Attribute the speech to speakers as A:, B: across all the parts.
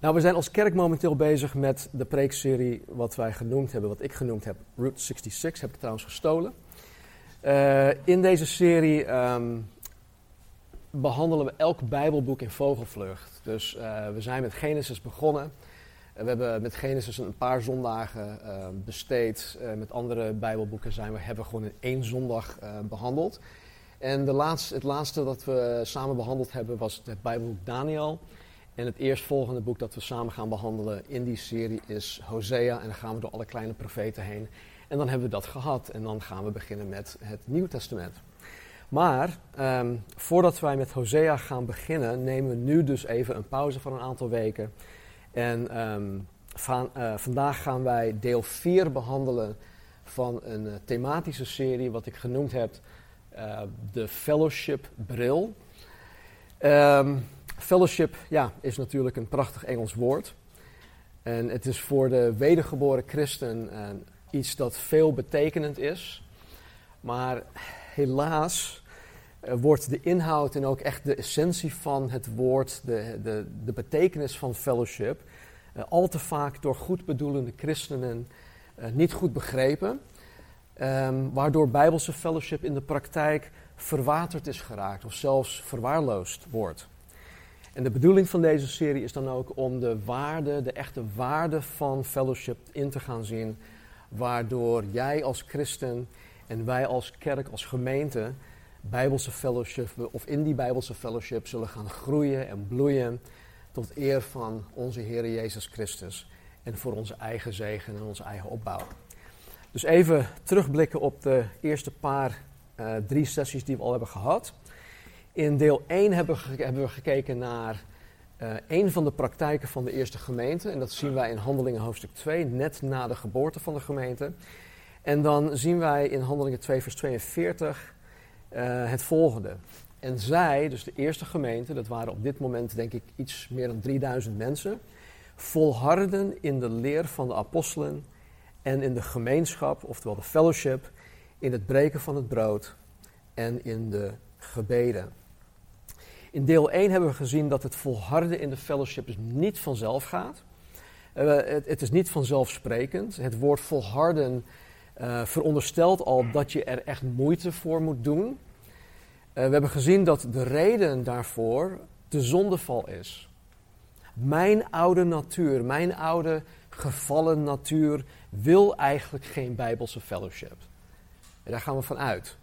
A: Nou, we zijn als kerk momenteel bezig met de preekserie wat wij genoemd hebben, wat ik genoemd heb, Route 66, heb ik trouwens gestolen. Uh, in deze serie um, behandelen we elk Bijbelboek in vogelvlucht. Dus uh, we zijn met Genesis begonnen. Uh, we hebben met Genesis een paar zondagen besteed. met andere Bijbelboeken zijn we, hebben we gewoon in één zondag behandeld. En de laatste, het laatste dat we samen behandeld hebben was het Bijbelboek Daniel. En het eerstvolgende boek dat we samen gaan behandelen in die serie is Hosea. En dan gaan we door alle kleine profeten heen. En dan hebben we dat gehad. En dan gaan we beginnen met het Nieuw Testament. Maar um, voordat wij met Hosea gaan beginnen, nemen we nu dus even een pauze van een aantal weken. En um, van, uh, vandaag gaan wij deel 4 behandelen van een uh, thematische serie, wat ik genoemd heb uh, de Fellowship Bril. Um, Fellowship ja, is natuurlijk een prachtig Engels woord. En het is voor de wedergeboren christen uh, iets dat veel betekenend is. Maar helaas uh, wordt de inhoud en ook echt de essentie van het woord, de, de, de betekenis van fellowship, uh, al te vaak door goedbedoelende christenen niet goed begrepen. Um, waardoor bijbelse fellowship in de praktijk verwaterd is geraakt of zelfs verwaarloosd wordt. En de bedoeling van deze serie is dan ook om de waarde, de echte waarde van fellowship in te gaan zien. Waardoor jij als christen en wij als kerk, als gemeente, bijbelse fellowship, of in die bijbelse fellowship zullen gaan groeien en bloeien tot eer van onze Heer Jezus Christus. En voor onze eigen zegen en onze eigen opbouw. Dus even terugblikken op de eerste paar, uh, drie sessies die we al hebben gehad. In deel 1 hebben we, gekeken naar uh, een van de praktijken van de eerste gemeente. En dat zien wij in Handelingen hoofdstuk 2, net na de geboorte van de gemeente. En dan zien wij in Handelingen 2, vers 42 uh, het volgende. En zij, dus de eerste gemeente, dat waren op dit moment denk ik iets meer dan 3000 mensen, volharden in de leer van de apostelen en in de gemeenschap, oftewel de fellowship, in het breken van het brood en in de gebeden. In deel 1 hebben we gezien dat het volharden in de fellowship niet vanzelf gaat. Uh, het, het, is niet vanzelfsprekend. Het woord volharden uh, veronderstelt al dat je er echt moeite voor moet doen. Uh, we hebben gezien dat de reden daarvoor de zondeval is. Mijn oude natuur, mijn oude gevallen natuur wil eigenlijk geen bijbelse fellowship. En daar gaan we van uit.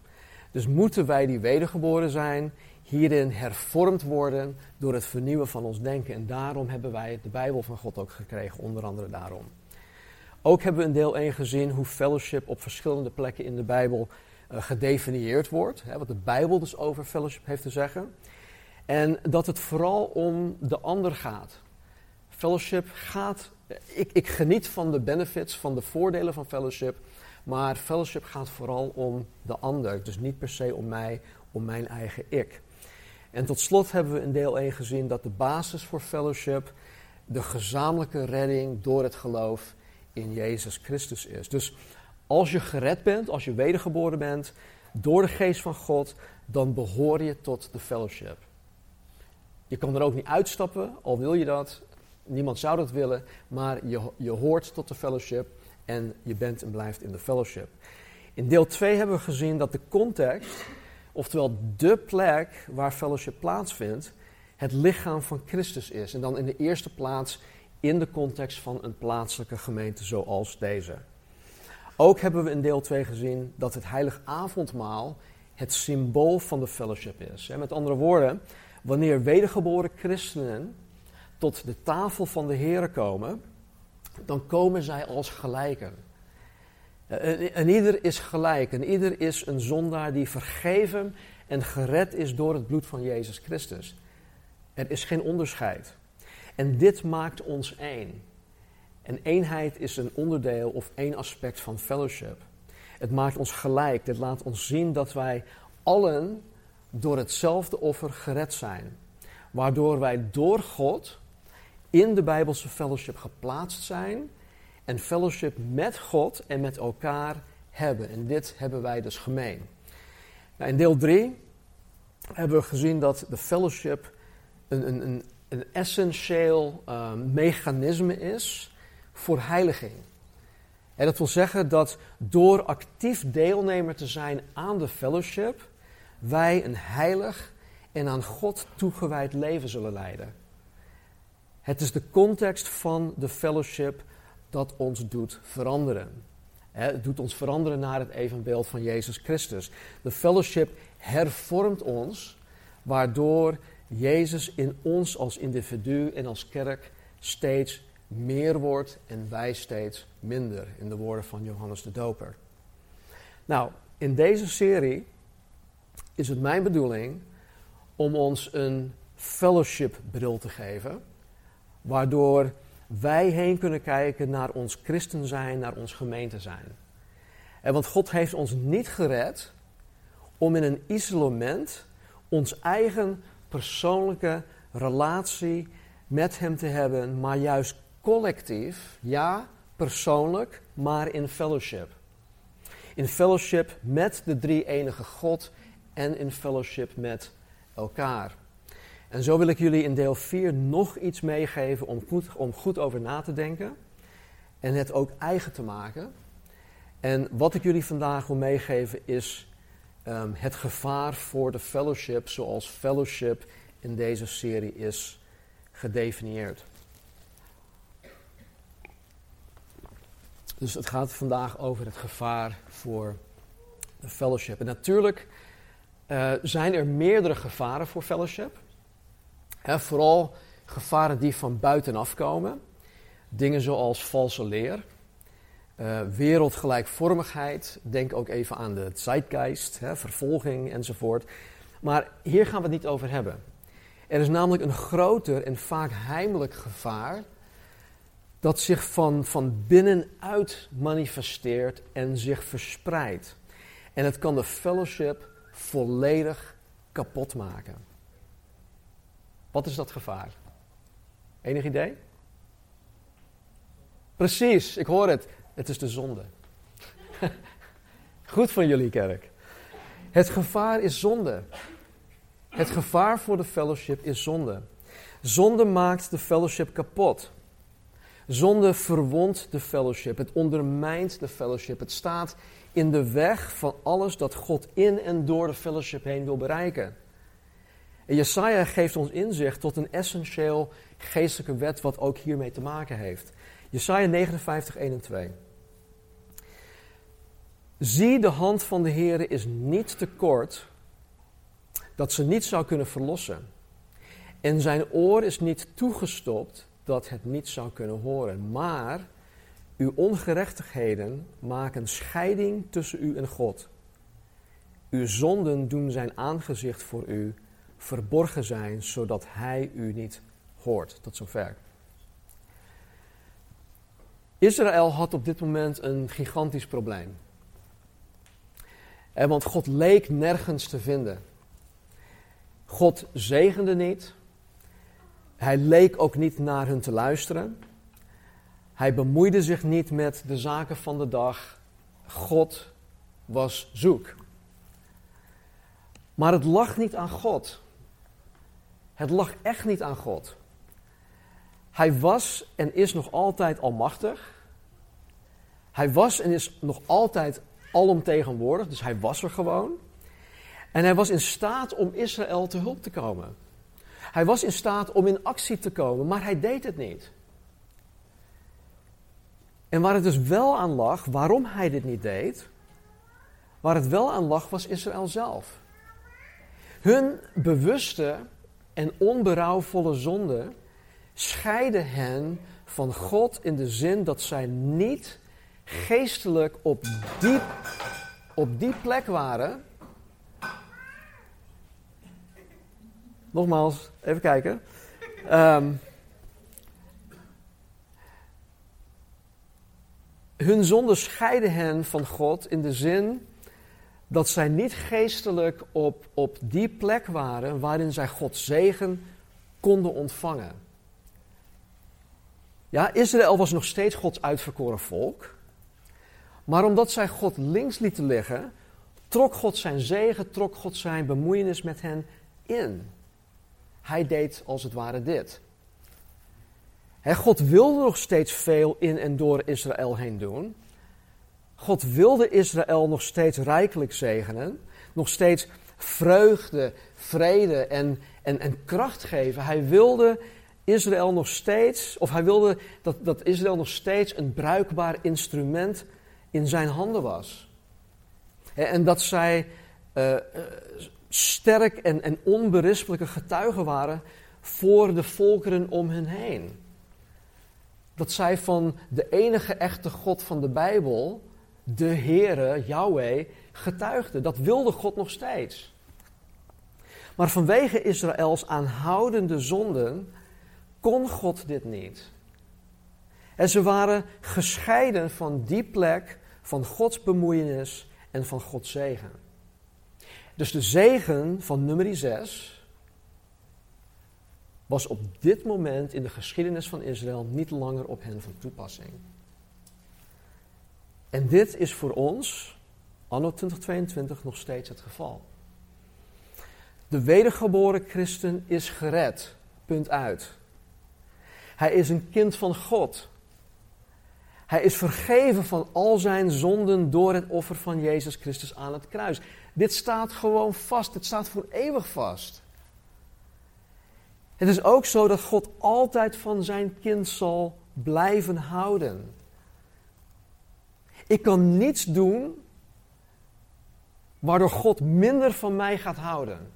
A: Dus moeten wij die wedergeboren zijn, hierin hervormd worden door het vernieuwen van ons denken. En daarom hebben wij de Bijbel van God ook gekregen, onder andere daarom. Ook hebben we in deel 1 gezien hoe fellowship op verschillende plekken in de Bijbel uh, gedefinieerd wordt. Hè, wat de Bijbel dus over fellowship heeft te zeggen. En dat het vooral om de ander gaat. Fellowship gaat. Ik, ik geniet van de benefits, van de voordelen van fellowship. Maar fellowship gaat vooral om de ander. Dus niet per se om mij, om mijn eigen ik. En tot slot hebben we in deel 1 gezien dat de basis voor fellowship de gezamenlijke redding door het geloof in Jezus Christus is. Dus als je gered bent, als je wedergeboren bent door de geest van God, dan behoor je tot de fellowship. Je kan er ook niet uitstappen, al wil je dat. Niemand zou dat willen, maar je, je hoort tot de fellowship en je bent en blijft in de fellowship. In deel 2 hebben we gezien dat de context Oftewel de plek waar fellowship plaatsvindt, het lichaam van Christus is. En dan in de eerste plaats in de context van een plaatselijke gemeente zoals deze. Ook hebben we in deel 2 gezien dat het heilig avondmaal het symbool van de fellowship is. Met andere woorden, wanneer wedergeboren christenen tot de tafel van de Heer komen, dan komen zij als gelijken. En ieder is gelijk. En ieder is een zondaar die vergeven en gered is door het bloed van Jezus Christus. Er is geen onderscheid. En dit maakt ons één. En eenheid is een onderdeel of één aspect van fellowship. Het maakt ons gelijk. Dit laat ons zien dat wij allen door hetzelfde offer gered zijn. Waardoor wij door God in de Bijbelse fellowship geplaatst zijn en fellowship met God en met elkaar hebben. En dit hebben wij dus gemeen. Nou, in deel 3 hebben we gezien dat de fellowship een, een, een, een essentieel uh, mechanisme is voor heiliging. En dat wil zeggen dat door actief deelnemer te zijn aan de fellowship, wij een heilig en aan God toegewijd leven zullen leiden. Het is de context van de fellowship dat ons doet veranderen. Het doet ons veranderen naar het evenbeeld van Jezus Christus. De fellowship hervormt ons, waardoor Jezus in ons als individu en als kerk steeds meer wordt en wij steeds minder, in de woorden van Johannes de Doper. Nou, in deze serie is het mijn bedoeling om ons een fellowship bril te geven, waardoor wij heen kunnen kijken naar ons christen zijn, naar ons gemeente zijn. En want God heeft ons niet gered om in een isolement ons eigen persoonlijke relatie met Hem te hebben, maar juist collectief, ja, persoonlijk, maar in fellowship. In fellowship met de drie enige God en in fellowship met elkaar. En zo wil ik jullie in deel 4 nog iets meegeven om goed, om goed over na te denken en het ook eigen te maken. En wat ik jullie vandaag wil meegeven is um, het gevaar voor de fellowship zoals fellowship in deze serie is gedefinieerd. Dus het gaat vandaag over het gevaar voor de fellowship. En natuurlijk uh, zijn er meerdere gevaren voor fellowship. Vooral gevaren die van buitenaf komen. Dingen zoals valse leer, uh, wereldgelijkvormigheid. Denk ook even aan de zeitgeist, vervolging enzovoort. Maar hier gaan we het niet over hebben. Er is namelijk een groter en vaak heimelijk gevaar dat zich van, van binnenuit manifesteert en zich verspreidt. En het kan de fellowship volledig kapot maken. Wat is dat gevaar? Enig idee? Precies, ik hoor het. Het is de zonde. Goed van jullie kerk. Het gevaar is zonde. Het gevaar voor de fellowship is zonde. Zonde maakt de fellowship kapot. Zonde verwondt de fellowship. Het ondermijnt de fellowship. Het staat in de weg van alles dat God in en door de fellowship heen wil bereiken. En Jesaja geeft ons inzicht tot een essentieel geestelijke wet wat ook hiermee te maken heeft. Jesaja 59, 1 en 2. Zie, de hand van de Heer is niet te kort dat ze niet zou kunnen verlossen. En zijn oor is niet toegestopt dat het niet zou kunnen horen. Maar uw ongerechtigheden maken scheiding tussen u en God. Uw zonden doen zijn aangezicht voor u verborgen zijn, zodat hij u niet hoort. Tot zover. Israël had op dit moment een gigantisch probleem. En want God leek nergens te vinden. God zegende niet. Hij leek ook niet naar hun te luisteren. Hij bemoeide zich niet met de zaken van de dag. God was zoek. Maar het lag niet aan God. Het lag echt niet aan God. Hij was en is nog altijd almachtig. Hij was en is nog altijd alomtegenwoordig, dus hij was er gewoon. En hij was in staat om Israël te hulp te komen. Hij was in staat om in actie te komen, maar hij deed het niet. En waar het dus wel aan lag, waarom hij dit niet deed, waar het wel aan lag, was Israël zelf. Hun bewuste en onberouwvolle zonde scheiden hen van God in de zin dat zij niet geestelijk op die, op die plek waren. Nogmaals, even kijken. Um, hun zonde scheiden hen van God in de zin dat zij niet geestelijk op, op die plek waren waarin zij Gods zegen konden ontvangen. Ja, Israël was nog steeds Gods uitverkoren volk. Maar omdat zij God links lieten liggen, trok God zijn zegen, trok God zijn bemoeienis met hen in. Hij deed als het ware dit. God wilde nog steeds veel in en door Israël heen doen. God wilde Israël nog steeds rijkelijk zegenen. Nog steeds vreugde, vrede en, en, en kracht geven. Hij wilde Israël nog steeds, of hij wilde dat, dat Israël nog steeds een bruikbaar instrument in zijn handen was. En dat zij uh, sterk en, en onberispelijke getuigen waren voor de volkeren om hen heen. Dat zij van de enige echte God van de Bijbel, de Heere, Yahweh, getuigden. Dat wilde God nog steeds. Maar vanwege Israëls aanhoudende zonden kon God dit niet. En ze waren gescheiden van die plek van Gods bemoeienis en van Gods zegen. Dus de zegen van nummer 6 was op dit moment in de geschiedenis van Israël niet langer op hen van toepassing. En dit is voor ons, anno 2022, nog steeds het geval. De wedergeboren christen is gered. Punt uit. Hij is een kind van God. Hij is vergeven van al zijn zonden door het offer van Jezus Christus aan het kruis. Dit staat gewoon vast. Het staat voor eeuwig vast. Het is ook zo dat God altijd van zijn kind zal blijven houden. Ik kan niets doen waardoor God minder van mij gaat houden.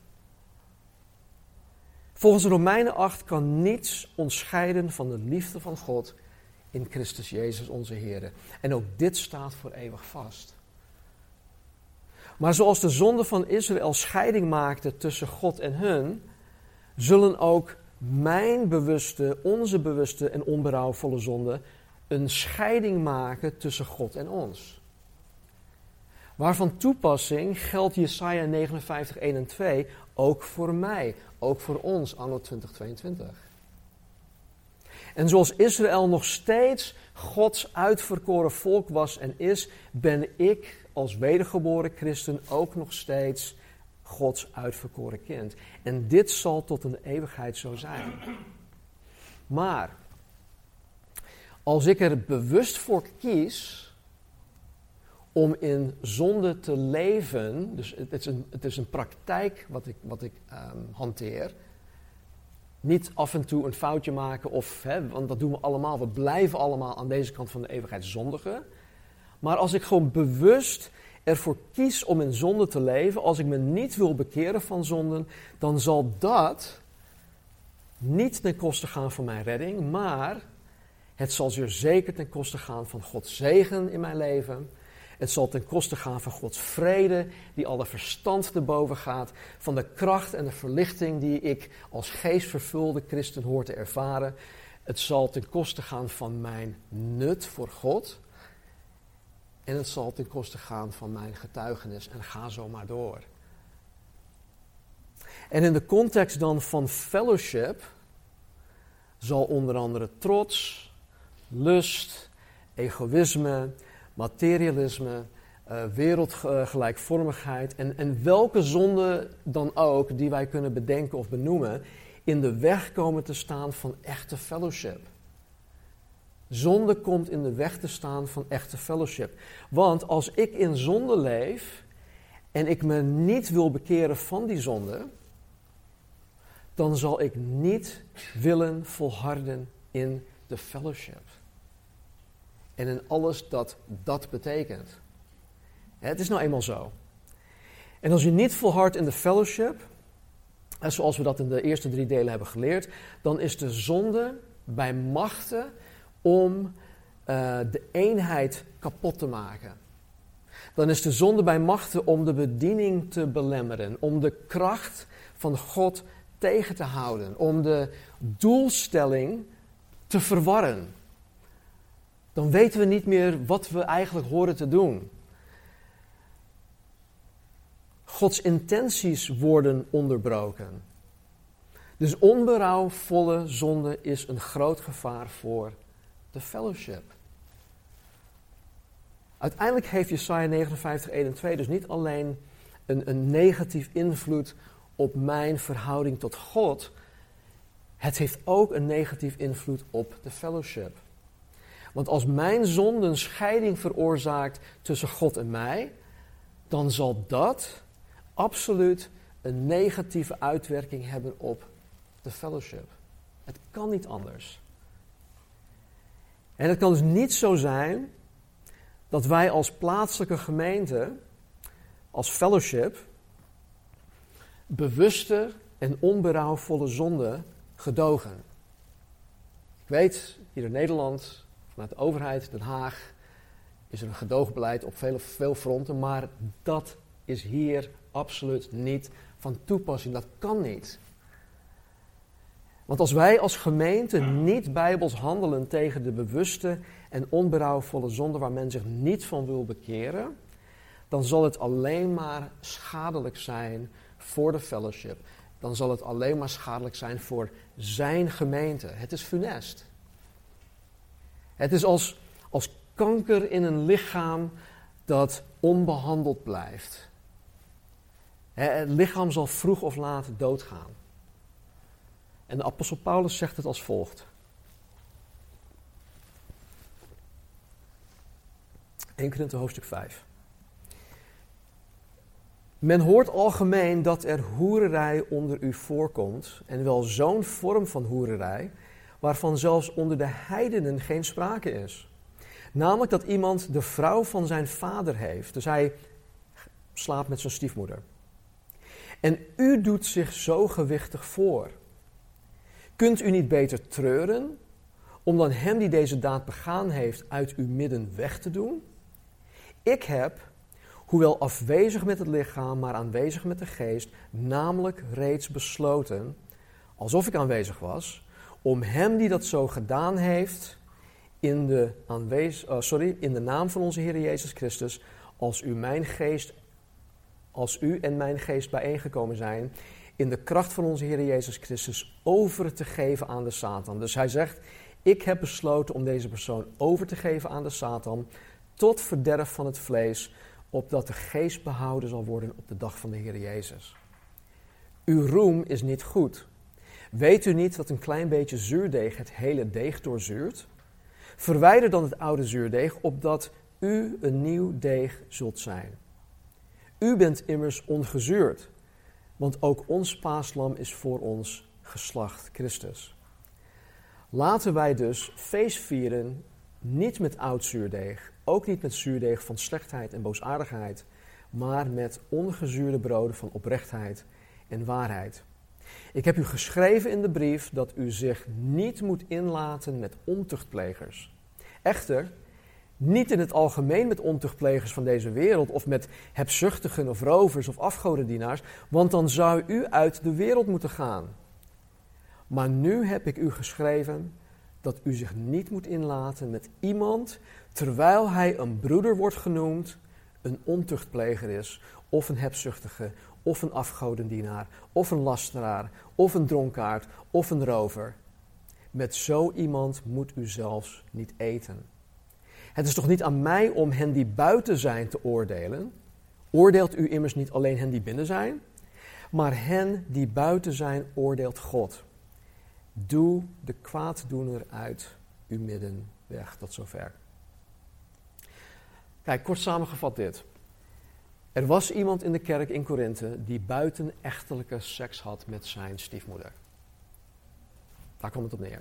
A: Volgens Romeinen 8 kan niets ons scheiden van de liefde van God in Christus Jezus onze Heer. En ook dit staat voor eeuwig vast. Maar zoals de zonde van Israël scheiding maakte tussen God en hun, zullen ook mijn bewuste, onze bewuste en onberouwvolle zonde een scheiding maken tussen God en ons. Waarvan toepassing geldt Jesaja 59, 1 en 2 ook voor mij, ook voor ons anno 2022. En zoals Israël nog steeds Gods uitverkoren volk was en is, ben ik als wedergeboren christen ook nog steeds Gods uitverkoren kind. En dit zal tot een eeuwigheid zo zijn. Maar als ik er bewust voor kies om in zonde te leven, dus het is een, het is een praktijk wat ik, wat ik um, hanteer niet af en toe een foutje maken, of, hè, want dat doen we allemaal. We blijven allemaal aan deze kant van de eeuwigheid zondigen. Maar als ik gewoon bewust ervoor kies om in zonde te leven, als ik me niet wil bekeren van zonden, dan zal dat niet ten koste gaan van mijn redding, maar het zal zeer zeker ten koste gaan van Gods zegen in mijn leven het zal ten koste gaan van Gods vrede, die alle verstand te boven gaat, van de kracht en de verlichting die ik als geestvervulde christen hoor te ervaren. Het zal ten koste gaan van mijn nut voor God. En het zal ten koste gaan van mijn getuigenis. En ga zo maar door. En in de context dan van fellowship zal onder andere trots, lust, egoïsme, materialisme, uh, wereldgelijkvormigheid en, en welke zonde dan ook die wij kunnen bedenken of benoemen, in de weg komen te staan van echte fellowship. Zonde komt in de weg te staan van echte fellowship. Want als ik in zonde leef en ik me niet wil bekeren van die zonde, dan zal ik niet willen volharden in de fellowship en in alles dat dat betekent. Het is nou eenmaal zo. En als je niet volhardt in de fellowship, zoals we dat in de eerste drie delen hebben geleerd, dan is de zonde bij machten om uh, de eenheid kapot te maken. Dan is de zonde bij machten om de bediening te belemmeren, om de kracht van God tegen te houden, om de doelstelling te verwarren. Dan weten we niet meer wat we eigenlijk horen te doen. Gods intenties worden onderbroken. Dus onberouwvolle zonde is een groot gevaar voor de fellowship. Uiteindelijk heeft Jesaja 59, 1 en 2 dus niet alleen een, een negatief invloed op mijn verhouding tot God. Het heeft ook een negatief invloed op de fellowship. Want als mijn zonde een scheiding veroorzaakt tussen God en mij, dan zal dat absoluut een negatieve uitwerking hebben op de fellowship. Het kan niet anders. En het kan dus niet zo zijn dat wij als plaatselijke gemeente, als fellowship, bewuste en onberouwvolle zonde gedogen. Ik weet, hier in Nederland, vanuit de overheid, Den Haag, is er een gedoogbeleid op veel, veel fronten, maar dat is hier absoluut niet van toepassing. Dat kan niet. Want als wij als gemeente niet bijbels handelen tegen de bewuste en onberouwvolle zonde waar men zich niet van wil bekeren, dan zal het alleen maar schadelijk zijn voor de fellowship. Dan zal het alleen maar schadelijk zijn voor zijn gemeente. Het is funest. Het is als, als kanker in een lichaam dat onbehandeld blijft. Het lichaam zal vroeg of laat doodgaan. En de apostel Paulus zegt het als volgt. 1 Korinthe hoofdstuk 5. Men hoort algemeen dat er hoererij onder u voorkomt, en wel zo'n vorm van hoererij, waarvan zelfs onder de heidenen geen sprake is. Namelijk dat iemand de vrouw van zijn vader heeft, dus hij slaapt met zijn stiefmoeder. En u doet zich zo gewichtig voor. Kunt u niet beter treuren, om dan hem die deze daad begaan heeft uit uw midden weg te doen? Ik heb, hoewel afwezig met het lichaam, maar aanwezig met de geest, namelijk reeds besloten, alsof ik aanwezig was, om hem die dat zo gedaan heeft, in de, aanwez uh, sorry, in de naam van onze Heer Jezus Christus, als u, mijn geest, als u en mijn geest bijeengekomen zijn, in de kracht van onze Heer Jezus Christus over te geven aan de Satan. Dus hij zegt, ik heb besloten om deze persoon over te geven aan de Satan, tot verderf van het vlees, opdat de geest behouden zal worden op de dag van de Heer Jezus. Uw roem is niet goed. Weet u niet dat een klein beetje zuurdeeg het hele deeg doorzuurt? Verwijder dan het oude zuurdeeg, opdat u een nieuw deeg zult zijn. U bent immers ongezuurd, want ook ons paaslam is voor ons geslacht Christus. Laten wij dus feest vieren, niet met oud zuurdeeg, ook niet met zuurdeeg van slechtheid en boosaardigheid, maar met ongezuurde broden van oprechtheid en waarheid. Ik heb u geschreven in de brief dat u zich niet moet inlaten met ontuchtplegers. Echter, niet in het algemeen met ontuchtplegers van deze wereld of met hebzuchtigen of rovers of afgodendienaars, want dan zou u uit de wereld moeten gaan. Maar nu heb ik u geschreven dat u zich niet moet inlaten met iemand terwijl hij een broeder wordt genoemd, een ontuchtpleger is, of een hebzuchtige, of een afgodendienaar, of een lasteraar, of een dronkaard, of een rover. Met zo iemand moet u zelfs niet eten. Het is toch niet aan mij om hen die buiten zijn te oordelen? Oordeelt u immers niet alleen hen die binnen zijn, maar hen die buiten zijn oordeelt God. Doe de kwaaddoener uit uw midden weg. Tot zover. Kijk, kort samengevat dit. Er was iemand in de kerk in Korinthe die buitenechtelijke seks had met zijn stiefmoeder. Daar kwam het op neer.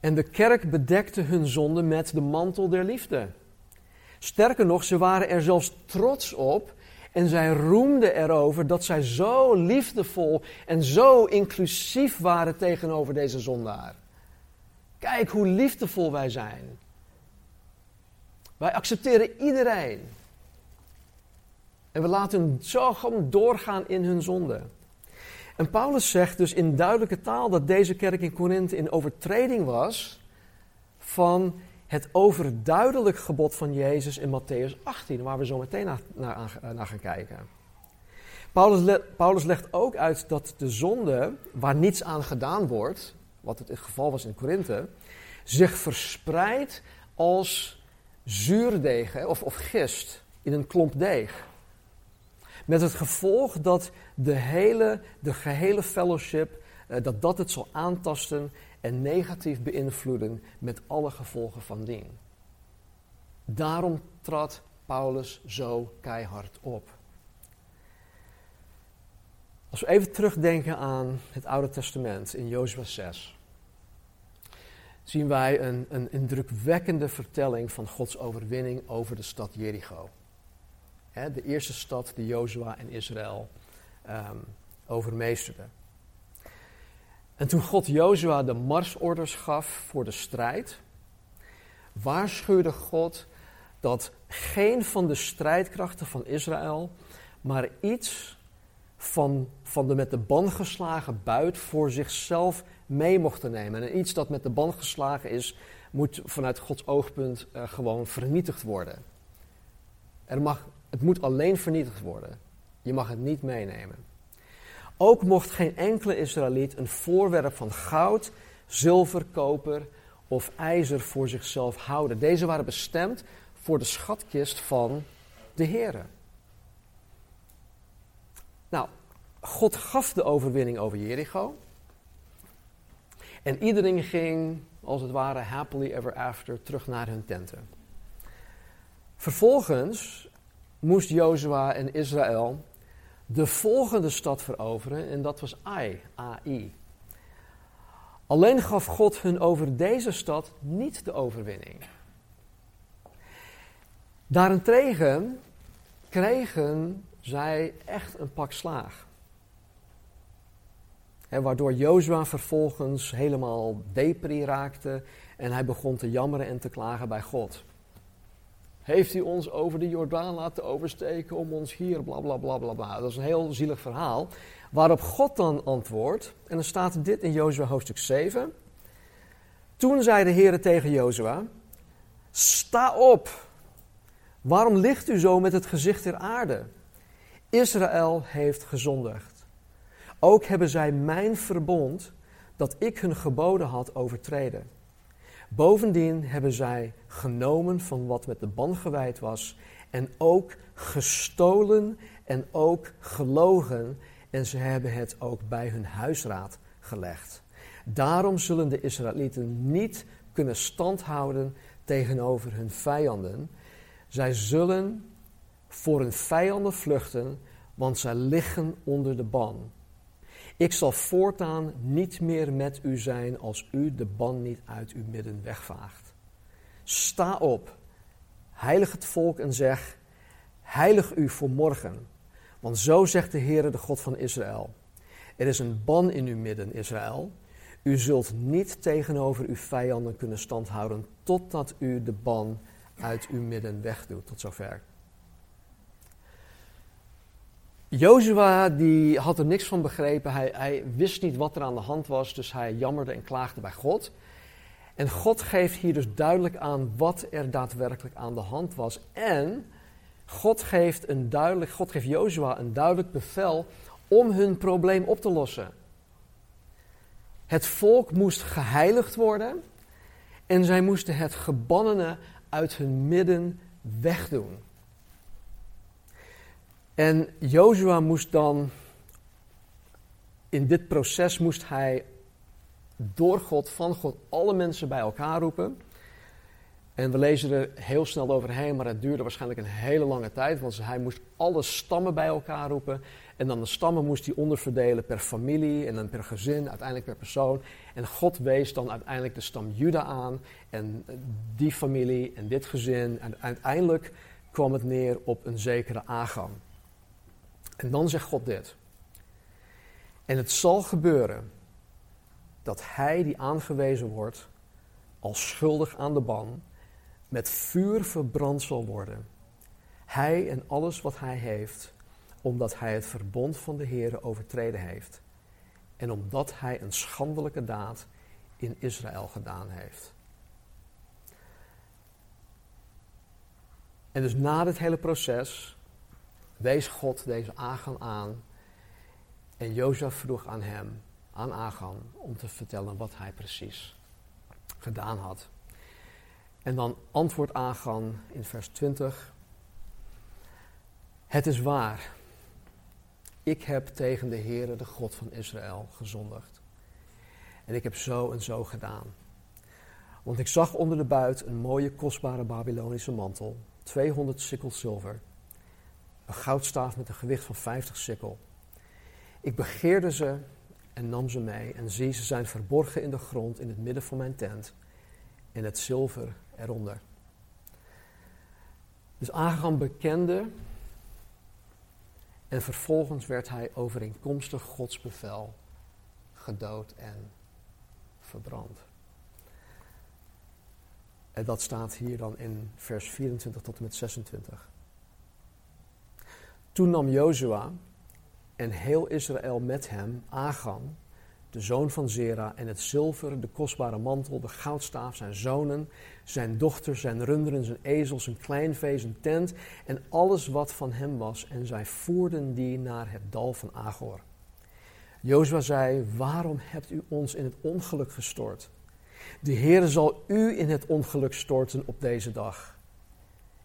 A: En de kerk bedekte hun zonde met de mantel der liefde. Sterker nog, ze waren er zelfs trots op en zij roemden erover dat zij zo liefdevol en zo inclusief waren tegenover deze zondaar. Kijk hoe liefdevol wij zijn. Wij accepteren iedereen. En we laten hen zo gewoon doorgaan in hun zonde. En Paulus zegt dus in duidelijke taal dat deze kerk in Korinthe in overtreding was van het overduidelijk gebod van Jezus in Matthäus 18, waar we zo meteen naar, naar gaan kijken. Paulus, Paulus legt ook uit dat de zonde, waar niets aan gedaan wordt, wat het, geval was in Korinthe, zich verspreidt als zuurdeeg of, of gist in een klomp deeg. Met het gevolg dat de hele, de gehele fellowship, eh, dat dat het zal aantasten en negatief beïnvloeden met alle gevolgen van dien. Daarom trad Paulus zo keihard op. Als we even terugdenken aan het Oude Testament in Jozua 6, zien wij een, een indrukwekkende vertelling van Gods overwinning over de stad Jericho. De eerste stad die Jozua en Israël um, overmeesterden. En toen God Jozua de marsorders gaf voor de strijd, waarschuwde God dat geen van de strijdkrachten van Israël maar iets van, van de met de band geslagen buit voor zichzelf mee mochten nemen. En iets dat met de band geslagen is, moet vanuit Gods oogpunt uh, gewoon vernietigd worden. Er mag, het moet alleen vernietigd worden. Je mag het niet meenemen. Ook mocht geen enkele Israëliet een voorwerp van goud, zilver, koper of ijzer voor zichzelf houden. Deze waren bestemd voor de schatkist van de Heer. Nou, God gaf de overwinning over Jericho. En iedereen ging, als het ware, happily ever after terug naar hun tenten. Vervolgens moest Jozua en Israël de volgende stad veroveren en dat was Ai, AI. Alleen gaf God hun over deze stad niet de overwinning. Daarentegen kregen zij echt een pak slaag. Waardoor Jozua vervolgens helemaal depri raakte en hij begon te jammeren en te klagen bij God. Heeft hij ons over de Jordaan laten oversteken om ons hier, bla bla bla bla. Dat is een heel zielig verhaal. Waarop God dan antwoordt, en dan staat dit in Jozua hoofdstuk 7. Toen zei de Heer tegen Jozua, sta op, waarom ligt u zo met het gezicht ter aarde? Israël heeft gezondigd. Ook hebben zij mijn verbond, dat ik hun geboden had, overtreden. Bovendien hebben zij genomen van wat met de ban gewijd was en ook gestolen en ook gelogen en ze hebben het ook bij hun huisraad gelegd. Daarom zullen de Israëlieten niet kunnen standhouden tegenover hun vijanden. Zij zullen voor hun vijanden vluchten, want zij liggen onder de ban. Ik zal voortaan niet meer met u zijn als u de ban niet uit uw midden wegvaagt. Sta op, heilig het volk en zeg, heilig u voor morgen. Want zo zegt de Heere, de God van Israël. Er is een ban in uw midden, Israël. U zult niet tegenover uw vijanden kunnen standhouden totdat u de ban uit uw midden wegdoet. Tot zover. Jozua die had er niks van begrepen. Hij, hij wist niet wat er aan de hand was, dus hij jammerde en klaagde bij God. En God geeft hier dus duidelijk aan wat er daadwerkelijk aan de hand was. En God geeft, een duidelijk, God geeft Jozua een duidelijk bevel om hun probleem op te lossen. Het volk moest geheiligd worden en zij moesten het gebannene uit hun midden wegdoen. En Jozua moest dan, in dit proces moest hij door God, van God, alle mensen bij elkaar roepen. En we lezen er heel snel overheen, maar het duurde waarschijnlijk een hele lange tijd, want hij moest alle stammen bij elkaar roepen. En dan de stammen moest hij onderverdelen per familie en dan per gezin, uiteindelijk per persoon. En God wees dan uiteindelijk de stam Juda aan en die familie en dit gezin. En uiteindelijk kwam het neer op een zekere Agam. En dan zegt God dit. En het zal gebeuren dat hij die aangewezen wordt als schuldig aan de ban, met vuur verbrand zal worden. Hij en alles wat hij heeft, omdat hij het verbond van de Heer overtreden heeft. En omdat hij een schandelijke daad in Israël gedaan heeft. En dus na dit hele proces wees God deze Agan aan. En Jozef vroeg aan hem, aan Agan, om te vertellen wat hij precies gedaan had. En dan antwoordt Agan in vers 20. Het is waar. Ik heb tegen de Heere, de God van Israël, gezondigd. En ik heb zo en zo gedaan. Want ik zag onder de buit een mooie, kostbare Babylonische mantel, 200 sikkel zilver, een goudstaaf met een gewicht van 50 sikkel. Ik begeerde ze en nam ze mee en zie, ze zijn verborgen in de grond in het midden van mijn tent en het zilver eronder. Dus Agam bekende en vervolgens werd hij overeenkomstig Gods bevel gedood en verbrand. En dat staat hier dan in vers 24 tot en met 26. Toen nam Jozua en heel Israël met hem Agam, de zoon van Zera, en het zilver, de kostbare mantel, de goudstaaf, zijn zonen, zijn dochters, zijn runderen, zijn ezels, zijn kleinvee, zijn tent en alles wat van hem was. En zij voerden die naar het dal van Agor. Jozua zei, waarom hebt u ons in het ongeluk gestort? De Heer zal u in het ongeluk storten op deze dag.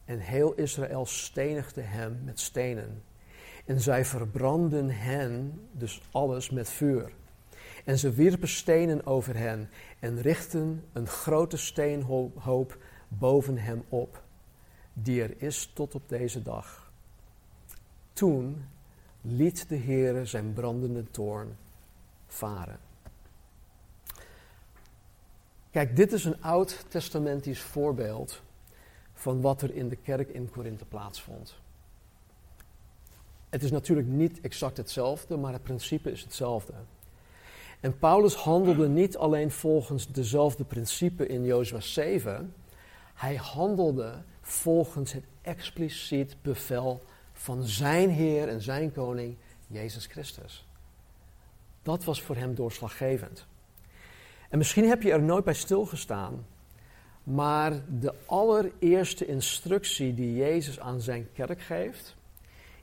A: En heel Israël stenigde hem met stenen. En zij verbrandden hen, dus alles, met vuur. En ze wierpen stenen over hen en richtten een grote steenhoop boven hem op, die er is tot op deze dag. Toen liet de Heere zijn brandende toorn varen. Kijk, dit is een oud-testamentisch voorbeeld van wat er in de kerk in Korinthe plaatsvond. Het is natuurlijk niet exact hetzelfde, maar het principe is hetzelfde. En Paulus handelde niet alleen volgens dezelfde principe in Jozua 7, hij handelde volgens het expliciet bevel van zijn Heer en zijn Koning, Jezus Christus. Dat was voor hem doorslaggevend. En misschien heb je er nooit bij stilgestaan, maar de allereerste instructie die Jezus aan zijn kerk geeft,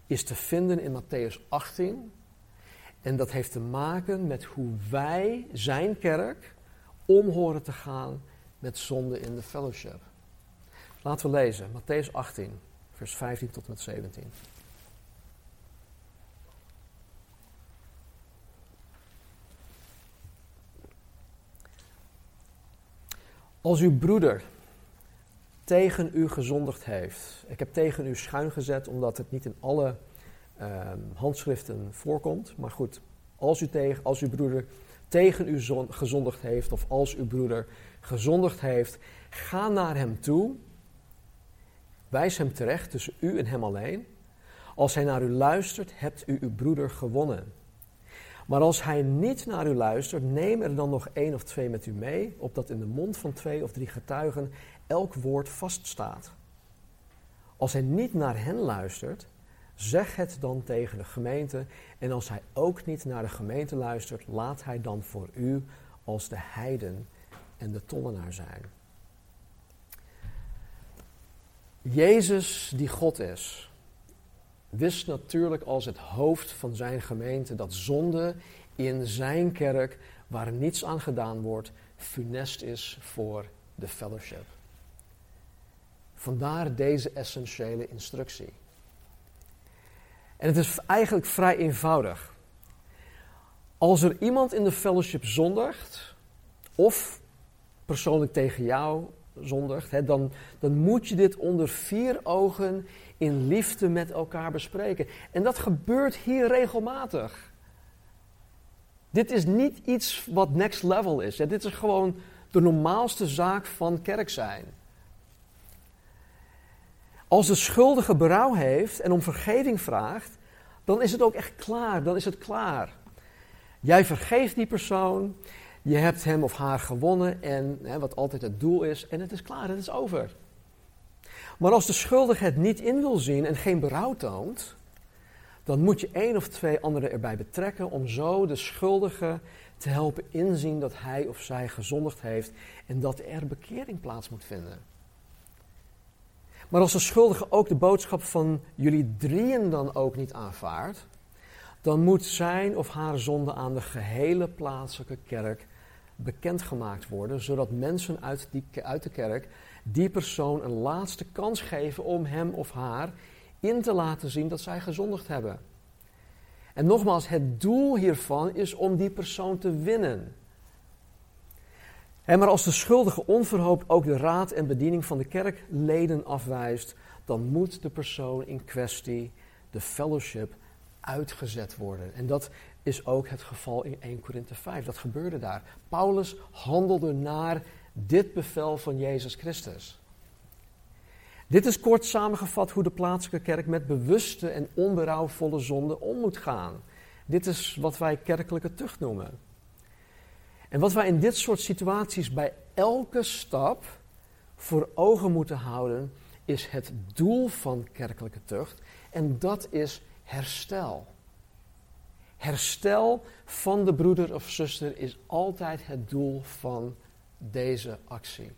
A: is te vinden in Matthäus 18. En dat heeft te maken met hoe wij, zijn kerk, om horen te gaan met zonde in de fellowship. Laten we lezen, Matthäus 18, vers 15 tot en met 17. Als uw broeder tegen u gezondigd heeft. Ik heb tegen u schuin gezet omdat het niet in alle ehm, handschriften voorkomt. Maar goed, als, u tegen, als uw broeder tegen u gezondigd heeft of als uw broeder gezondigd heeft, ga naar hem toe. Wijs hem terecht tussen u en hem alleen. Als hij naar u luistert, hebt u uw broeder gewonnen. Maar als hij niet naar u luistert, neem er dan nog één of twee met u mee, opdat in de mond van twee of drie getuigen elk woord vaststaat. Als hij niet naar hen luistert, zeg het dan tegen de gemeente. En als hij ook niet naar de gemeente luistert, laat hij dan voor u als de heiden en de tollenaar zijn. Jezus, die God is, wist natuurlijk als het hoofd van zijn gemeente dat zonde in zijn kerk, waar niets aan gedaan wordt, funest is voor de fellowship. Vandaar deze essentiële instructie. En het is eigenlijk vrij eenvoudig. Als er iemand in de fellowship zondigt, of persoonlijk tegen jou zondigt, hè, dan, dan moet je dit onder vier ogen in liefde met elkaar bespreken. En dat gebeurt hier regelmatig. Dit is niet iets wat next level is. Dit is gewoon de normaalste zaak van kerk zijn. Als de schuldige berouw heeft en om vergeving vraagt, dan is het ook echt klaar. Dan is het klaar. Jij vergeeft die persoon, je hebt hem of haar gewonnen en hè, wat altijd het doel is, en het is klaar, het is over. Maar als de schuldige het niet in wil zien en geen berouw toont, dan moet je één of twee anderen erbij betrekken om zo de schuldige te helpen inzien dat hij of zij gezondigd heeft en dat er bekering plaats moet vinden. Maar als de schuldige ook de boodschap van jullie drieën dan ook niet aanvaardt, dan moet zijn of haar zonde aan de gehele plaatselijke kerk bekendgemaakt worden, zodat mensen uit, die, uit de kerk die persoon een laatste kans geven om hem of haar in te laten zien dat zij gezondigd hebben. En nogmaals, het doel hiervan is om die persoon te winnen. maar als de schuldige onverhoopt ook de raad en bediening van de kerkleden afwijst, dan moet de persoon in kwestie, de fellowship, uitgezet worden. En dat is ook het geval in 1 Korinthe 5. Dat gebeurde daar. Paulus handelde naar dit bevel van Jezus Christus. Dit is kort samengevat hoe de plaatselijke kerk met bewuste en onberouwvolle zonde om moet gaan. Dit is wat wij kerkelijke tucht noemen. En wat wij in dit soort situaties bij elke stap voor ogen moeten houden, is het doel van kerkelijke tucht. En dat is herstel. Herstel van de broeder of zuster is altijd het doel van deze actie.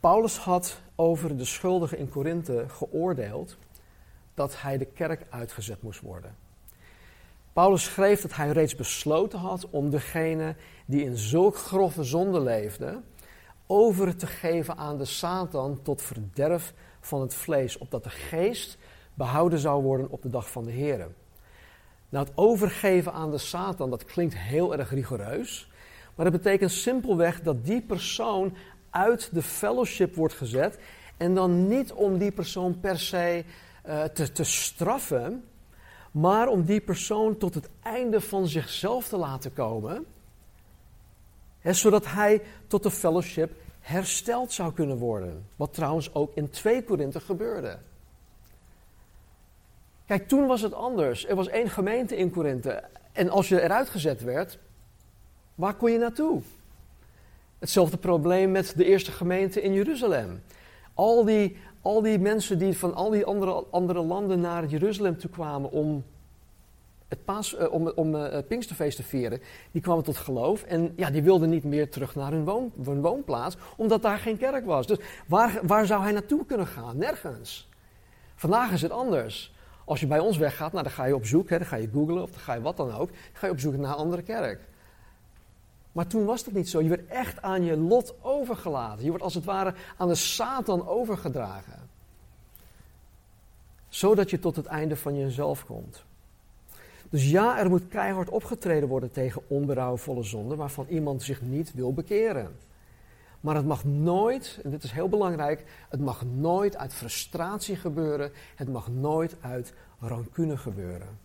A: Paulus had over de schuldige in Korinthe geoordeeld dat hij de kerk uitgezet moest worden. Paulus schreef dat hij reeds besloten had om degene die in zulk grove zonde leefde, over te geven aan de Satan tot verderf van het vlees, opdat de geest behouden zou worden op de dag van de Here. Nou, het overgeven aan de Satan, dat klinkt heel erg rigoureus, maar dat betekent simpelweg dat die persoon uit de fellowship wordt gezet en dan niet om die persoon per se uh, te, te straffen, maar om die persoon tot het einde van zichzelf te laten komen, zodat hij tot de fellowship hersteld zou kunnen worden. Wat trouwens ook in 2 Korinthe gebeurde. Kijk, toen was het anders. Er was één gemeente in Korinthe. En als je eruit gezet werd, waar kon je naartoe? Hetzelfde probleem met de eerste gemeente in Jeruzalem. Al die, al die mensen die van al die andere, andere landen naar Jeruzalem toe kwamen om het, paas, uh, om, om het Pinksterfeest te vieren, die kwamen tot geloof. En ja, die wilden niet meer terug naar hun, woon, hun woonplaats, omdat daar geen kerk was. Dus waar, waar zou hij naartoe kunnen gaan? Nergens. Vandaag is het anders. Als je bij ons weggaat, nou, dan ga je op zoek, hè, dan ga je googlen of dan ga je wat dan ook. Dan ga je op zoek naar een andere kerk. Maar toen was dat niet zo. Je werd echt aan je lot overgelaten. Je wordt als het ware aan de Satan overgedragen. Zodat je tot het einde van jezelf komt. Dus ja, er moet keihard opgetreden worden tegen onberouwvolle zonden waarvan iemand zich niet wil bekeren. Maar het mag nooit, en dit is heel belangrijk, het mag nooit uit frustratie gebeuren. Het mag nooit uit rancune gebeuren.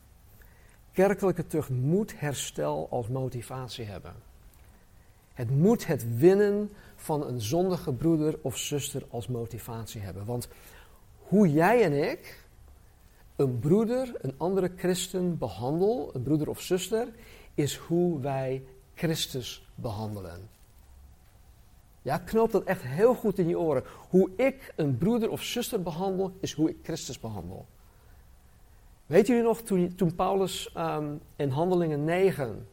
A: Kerkelijke tucht moet herstel als motivatie hebben. Het moet het winnen van een zondige broeder of zuster als motivatie hebben. Want hoe jij en ik een broeder, een andere christen behandel, een broeder of zuster, is hoe wij Christus behandelen. Ja, knoop dat echt heel goed in je oren. Hoe ik een broeder of zuster behandel, is hoe ik Christus behandel. Weet jullie nog, toen, toen Paulus um, in Handelingen 9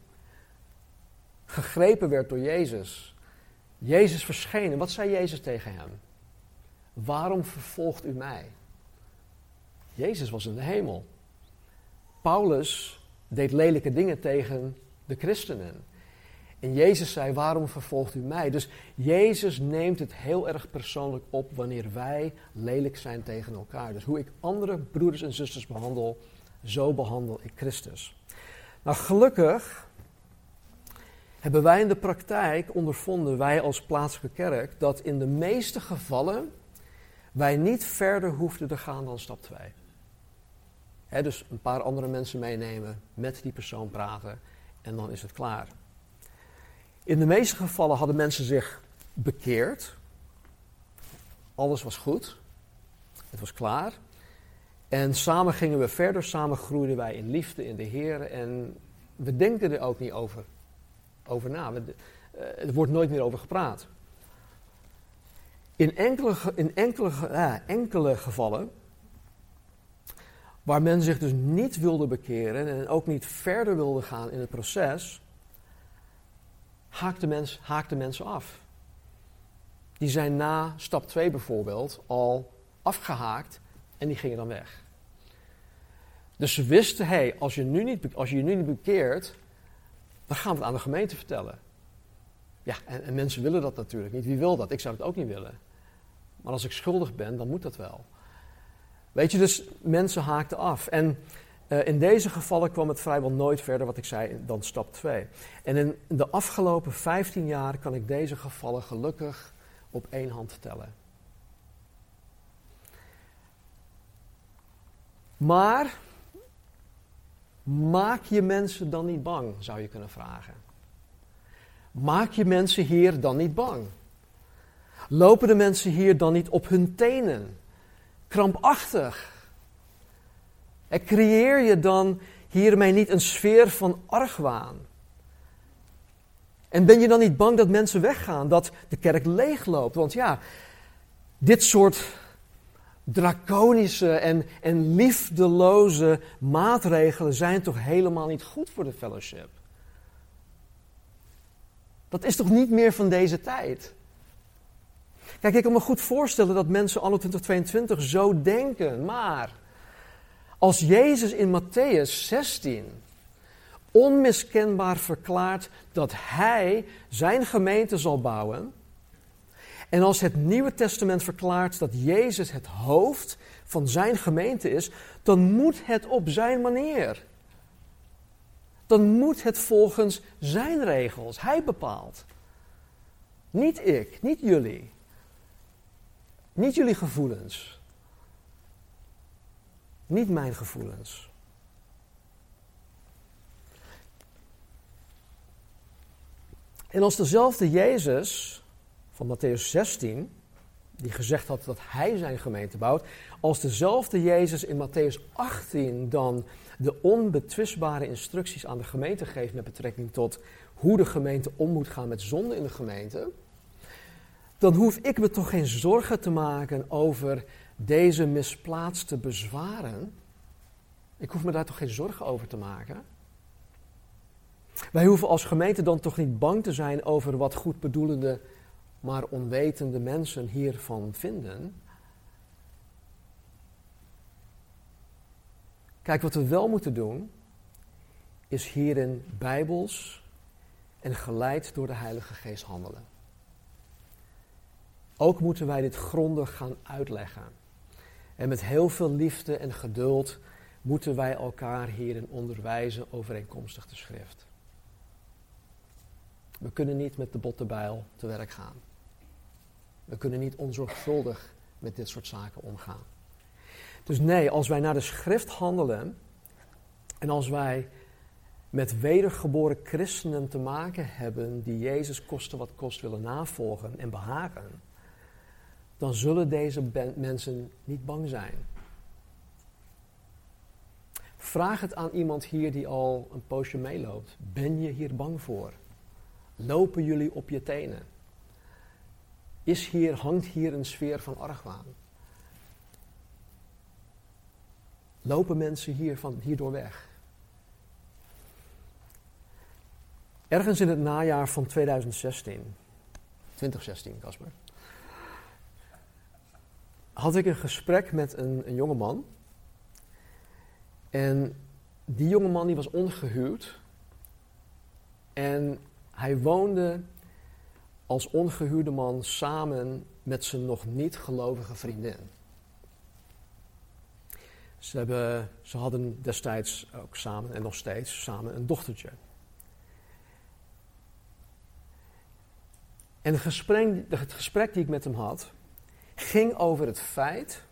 A: gegrepen werd door Jezus. Jezus verscheen en wat zei Jezus tegen hem? Waarom vervolgt u mij? Jezus was in de hemel. Paulus deed lelijke dingen tegen de christenen. En Jezus zei, waarom vervolgt u mij? Dus Jezus neemt het heel erg persoonlijk op wanneer wij lelijk zijn tegen elkaar. Dus hoe ik andere broeders en zusters behandel, zo behandel ik Christus. Nou, gelukkig hebben wij in de praktijk ondervonden, wij als plaatselijke kerk, dat in de meeste gevallen wij niet verder hoefden te gaan dan stap 2. dus een paar andere mensen meenemen, met die persoon praten en dan is het klaar. In de meeste gevallen hadden mensen zich bekeerd. Alles was goed. Het was klaar. En samen gingen we verder, samen groeiden wij in liefde in de Heer en we denken er ook niet over over na. Eh, er wordt nooit meer over gepraat. In enkele, in enkele, enkele gevallen, waar men zich dus niet wilde bekeren en ook niet verder wilde gaan in het proces, haakten, mens, haakten mensen af. die zijn na stap 2 bijvoorbeeld al afgehaakt en die gingen dan weg. Dus ze wisten, hé, hey, als, je nu niet, als je je nu niet bekeert, dan gaan we het aan de gemeente vertellen. Ja, en, en, mensen willen dat natuurlijk niet. Wie wil dat? Ik zou het ook niet willen. Maar als ik schuldig ben, dan moet dat wel. Weet je, dus mensen haakten af. En uh, in deze gevallen kwam het vrijwel nooit verder, wat ik zei, dan stap 2. En in de afgelopen 15 jaar kan ik deze gevallen gelukkig op één hand tellen. Maar maak je mensen dan niet bang, zou je kunnen vragen. Maak je mensen hier dan niet bang? Lopen de mensen hier dan niet op hun tenen? Krampachtig? En creëer je dan hiermee niet een sfeer van argwaan? En ben je dan niet bang dat mensen weggaan, dat de kerk leegloopt? Want ja, dit soort draconische en, en liefdeloze maatregelen zijn toch helemaal niet goed voor de fellowship? Dat is toch niet meer van deze tijd? Kijk, ik kan me goed voorstellen dat mensen anno 2022 zo denken, maar als Jezus in Matthäus 16 onmiskenbaar verklaart dat Hij zijn gemeente zal bouwen, en als het Nieuwe Testament verklaart dat Jezus het hoofd van zijn gemeente is, dan moet het op zijn manier. Dan moet het volgens zijn regels. Hij bepaalt. Niet ik, niet jullie. Niet jullie gevoelens. Niet mijn gevoelens. En als dezelfde Jezus van Matthäus 16, die gezegd had dat hij zijn gemeente bouwt, als dezelfde Jezus in Matthäus 18 dan de onbetwistbare instructies aan de gemeente geeft met betrekking tot hoe de gemeente om moet gaan met zonde in de gemeente, dan hoef ik me toch geen zorgen te maken over deze misplaatste bezwaren. Ik hoef me daar toch geen zorgen over te maken. Wij hoeven als gemeente dan toch niet bang te zijn over wat goed bedoelende maar onwetende mensen hiervan vinden. Kijk, wat we wel moeten doen, is hierin bijbels en geleid door de Heilige Geest handelen. Ook moeten wij dit grondig gaan uitleggen. En met heel veel liefde en geduld moeten wij elkaar hierin onderwijzen overeenkomstig de schrift. We kunnen niet met de bottenbijl te werk gaan. We kunnen niet onzorgvuldig met dit soort zaken omgaan. Dus nee, als wij naar de schrift handelen en als wij met wedergeboren christenen te maken hebben die Jezus koste wat kost willen navolgen en behagen, dan zullen deze mensen niet bang zijn. Vraag het aan iemand hier die al een poosje meeloopt. Ben je hier bang voor? Lopen jullie op je tenen? Is hier, hangt hier een sfeer van argwaan. Lopen mensen hier van, hierdoor weg? Ergens in het najaar van 2016, 2016 Casper, had ik een gesprek met een, een jonge man. En die jonge man die was ongehuwd. En hij woonde als ongehuwde man samen met zijn nog niet gelovige vriendin. Ze, ze hadden destijds ook samen en nog steeds samen een dochtertje. En het gesprek, het gesprek die ik met hem had, ging over het feit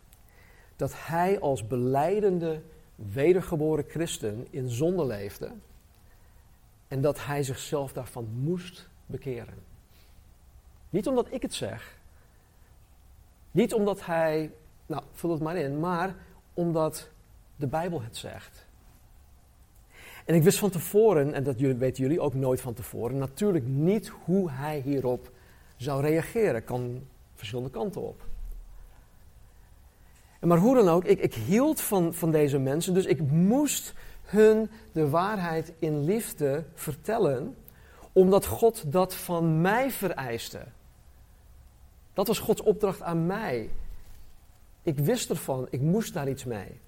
A: dat hij als beleidende wedergeboren christen in zonde leefde en dat hij zichzelf daarvan moest bekeren. Niet omdat ik het zeg. Niet omdat hij, nou, vul het maar in, maar omdat de Bijbel het zegt. En ik wist van tevoren, en dat weten jullie ook nooit van tevoren, natuurlijk niet hoe hij hierop zou reageren. Kan verschillende kanten op. Maar hoe dan ook, ik, ik hield van, van deze mensen, dus ik moest hun de waarheid in liefde vertellen, omdat God dat van mij vereiste. Dat was Gods opdracht aan mij. Ik wist ervan, ik moest daar iets mee.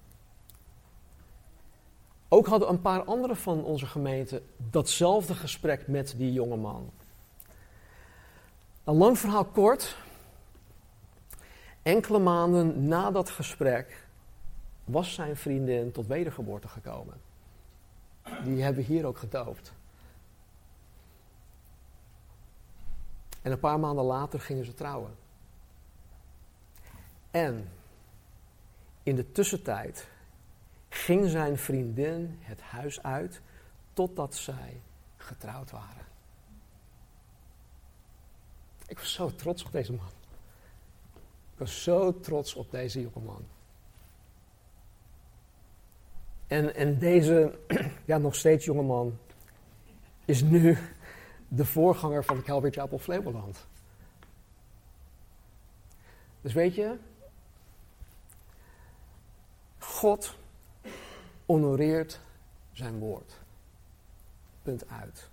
A: Ook hadden een paar anderen van onze gemeente datzelfde gesprek met die jonge man. Een lang verhaal kort. Enkele maanden na dat gesprek was zijn vriendin tot wedergeboorte gekomen. Die hebben we hier ook gedoopt. En een paar maanden later gingen ze trouwen. En in de tussentijd ging zijn vriendin het huis uit totdat zij getrouwd waren. Ik was zo trots op deze man. Ik was zo trots op deze jonge man. En, en deze, ja, nog steeds jonge man, is nu de voorganger van Calvary Chapel Flevoland. Dus weet je, God honoreert zijn woord. Punt uit.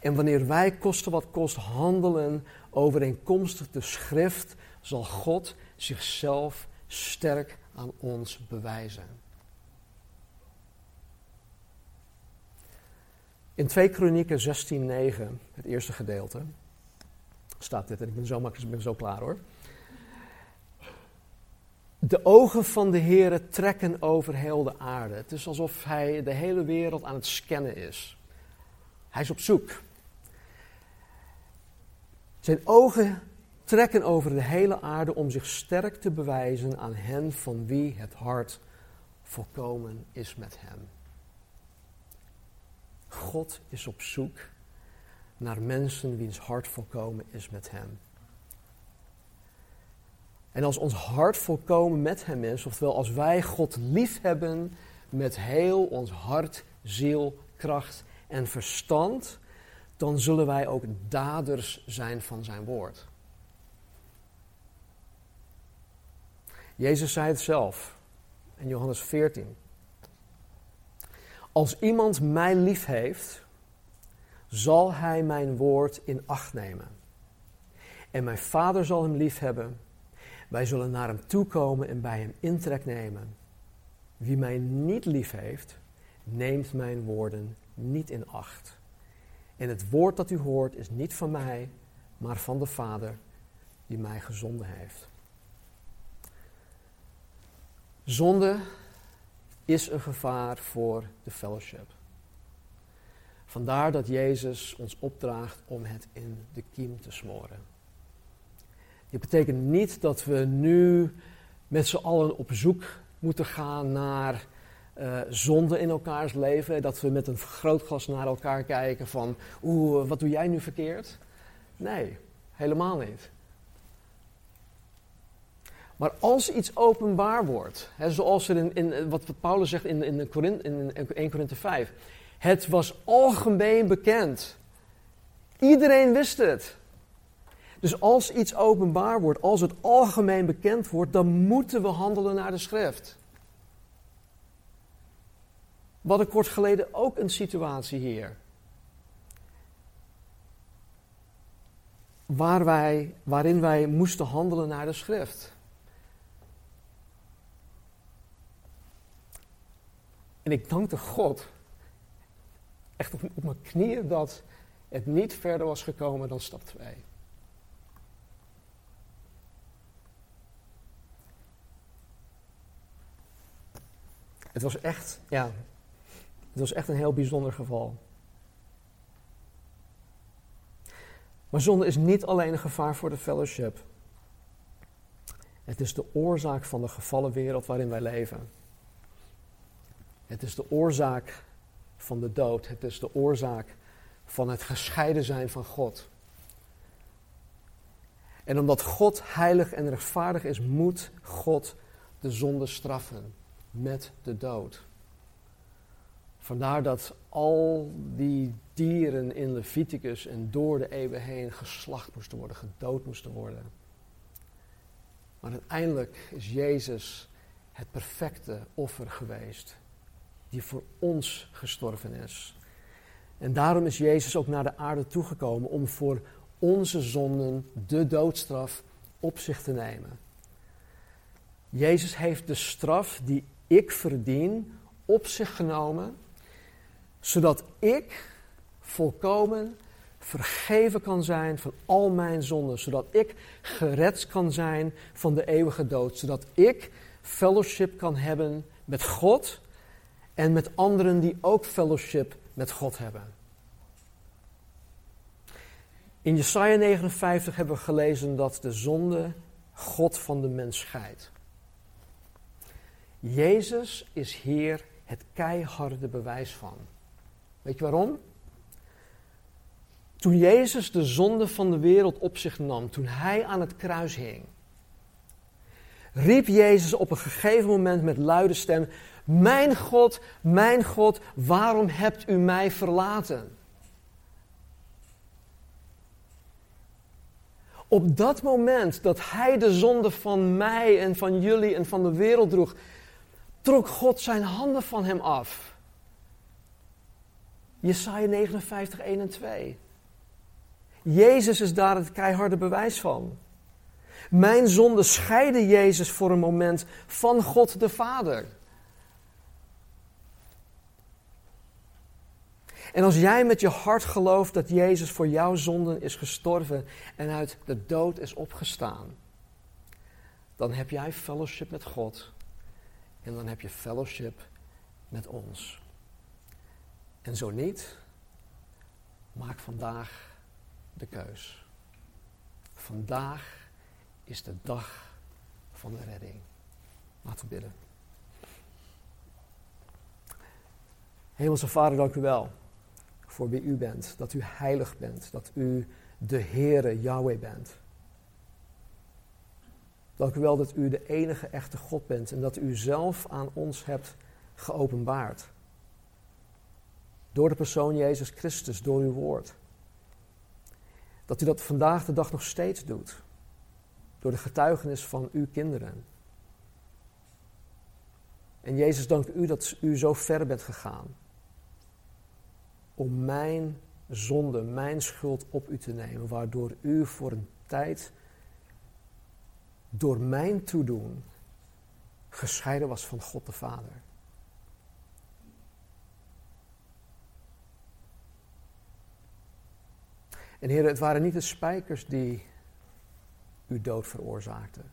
A: En wanneer wij kosten wat kost handelen overeenkomstig de schrift, zal God zichzelf sterk aan ons bewijzen. In 2 Kronieken 16:9, het eerste gedeelte, staat dit en ik ben zo makkelijk, ik ben zo klaar hoor. De ogen van de Heere trekken over heel de aarde. Het is alsof hij de hele wereld aan het scannen is. Hij is op zoek. Zijn ogen trekken over de hele aarde om zich sterk te bewijzen aan hen van wie het hart volkomen is met hem. God is op zoek naar mensen wiens hart volkomen is met hem. En als ons hart volkomen met Hem is, oftewel als wij God lief hebben met heel ons hart, ziel, kracht en verstand, dan zullen wij ook daders zijn van Zijn woord. Jezus zei het zelf in Johannes 14. Als iemand mij lief heeft, zal hij mijn woord in acht nemen. En mijn vader zal hem lief hebben wij zullen naar hem toekomen en bij hem intrek nemen. Wie mij niet lief heeft, neemt mijn woorden niet in acht. En het woord dat u hoort is niet van mij, maar van de Vader die mij gezonden heeft. Zonde is een gevaar voor de fellowship. Vandaar dat Jezus ons opdraagt om het in de kiem te smoren. Dit betekent niet dat we nu met z'n allen op zoek moeten gaan naar uh, zonde in elkaars leven. Dat we met een vergrootglas naar elkaar kijken van, oeh, wat doe jij nu verkeerd? Nee, helemaal niet. Maar als iets openbaar wordt, hè, zoals in, in, wat Paulus zegt in, in, in 1 Korinthe 5. Het was algemeen bekend. Iedereen wist het. Dus als iets openbaar wordt, als het algemeen bekend wordt, dan moeten we handelen naar de schrift. We hadden kort geleden ook een situatie hier. Waar wij, waarin wij moesten handelen naar de schrift. En ik dankte God, echt op, mijn knieën, dat het niet verder was gekomen dan stap 2. Het was echt, ja, het was echt een heel bijzonder geval. Maar zonde is niet alleen een gevaar voor de fellowship. Het is de oorzaak van de gevallen wereld waarin wij leven. Het is de oorzaak van de dood. Het is de oorzaak van het gescheiden zijn van God. En omdat God heilig en rechtvaardig is, moet God de zonde straffen met de dood. Vandaar dat al die dieren in Leviticus en door de eeuwen heen geslacht moesten worden, gedood moesten worden. Maar uiteindelijk is Jezus het perfecte offer geweest, die voor ons gestorven is. En daarom is Jezus ook naar de aarde toegekomen om voor onze zonden de doodstraf op zich te nemen. Jezus heeft de straf die ik verdien op zich genomen, zodat ik volkomen vergeven kan zijn van al mijn zonden, zodat ik gered kan zijn van de eeuwige dood, zodat ik fellowship kan hebben met God en met anderen die ook fellowship met God hebben. In Jesaja 59 hebben we gelezen dat de zonde God van de mens scheidt. Jezus is hier het keiharde bewijs van. Weet je waarom? Toen Jezus de zonde van de wereld op zich nam, toen hij aan het kruis hing, riep Jezus op een gegeven moment met luide stem: Mijn God, mijn God, waarom hebt u mij verlaten? Op dat moment dat hij de zonde van mij en van jullie en van de wereld droeg, trok God zijn handen van hem af. Jesaja 59, 1 en 2. Jezus is daar het keiharde bewijs van. Mijn zonde scheiden Jezus voor een moment van God de Vader. En als jij met je hart gelooft dat Jezus voor jouw zonden is gestorven en uit de dood is opgestaan, dan heb jij fellowship met God en dan heb je fellowship met ons. En zo niet, maak vandaag de keus. Vandaag is de dag van de redding. Laten we bidden. Hemelse Vader, dank u wel voor wie u bent. Dat u heilig bent. Dat u de Heere Yahweh bent. Dank u wel dat u de enige echte God bent en dat u zelf aan ons hebt geopenbaard. Door de persoon Jezus Christus, door uw woord. Dat u dat vandaag de dag nog steeds doet. Door de getuigenis van uw kinderen. En Jezus, dank u dat u zo ver bent gegaan. Om mijn zonde, mijn schuld op u te nemen. Waardoor u voor een tijd door mijn toedoen gescheiden was van God de Vader. En heren, het waren niet de spijkers die uw dood veroorzaakten.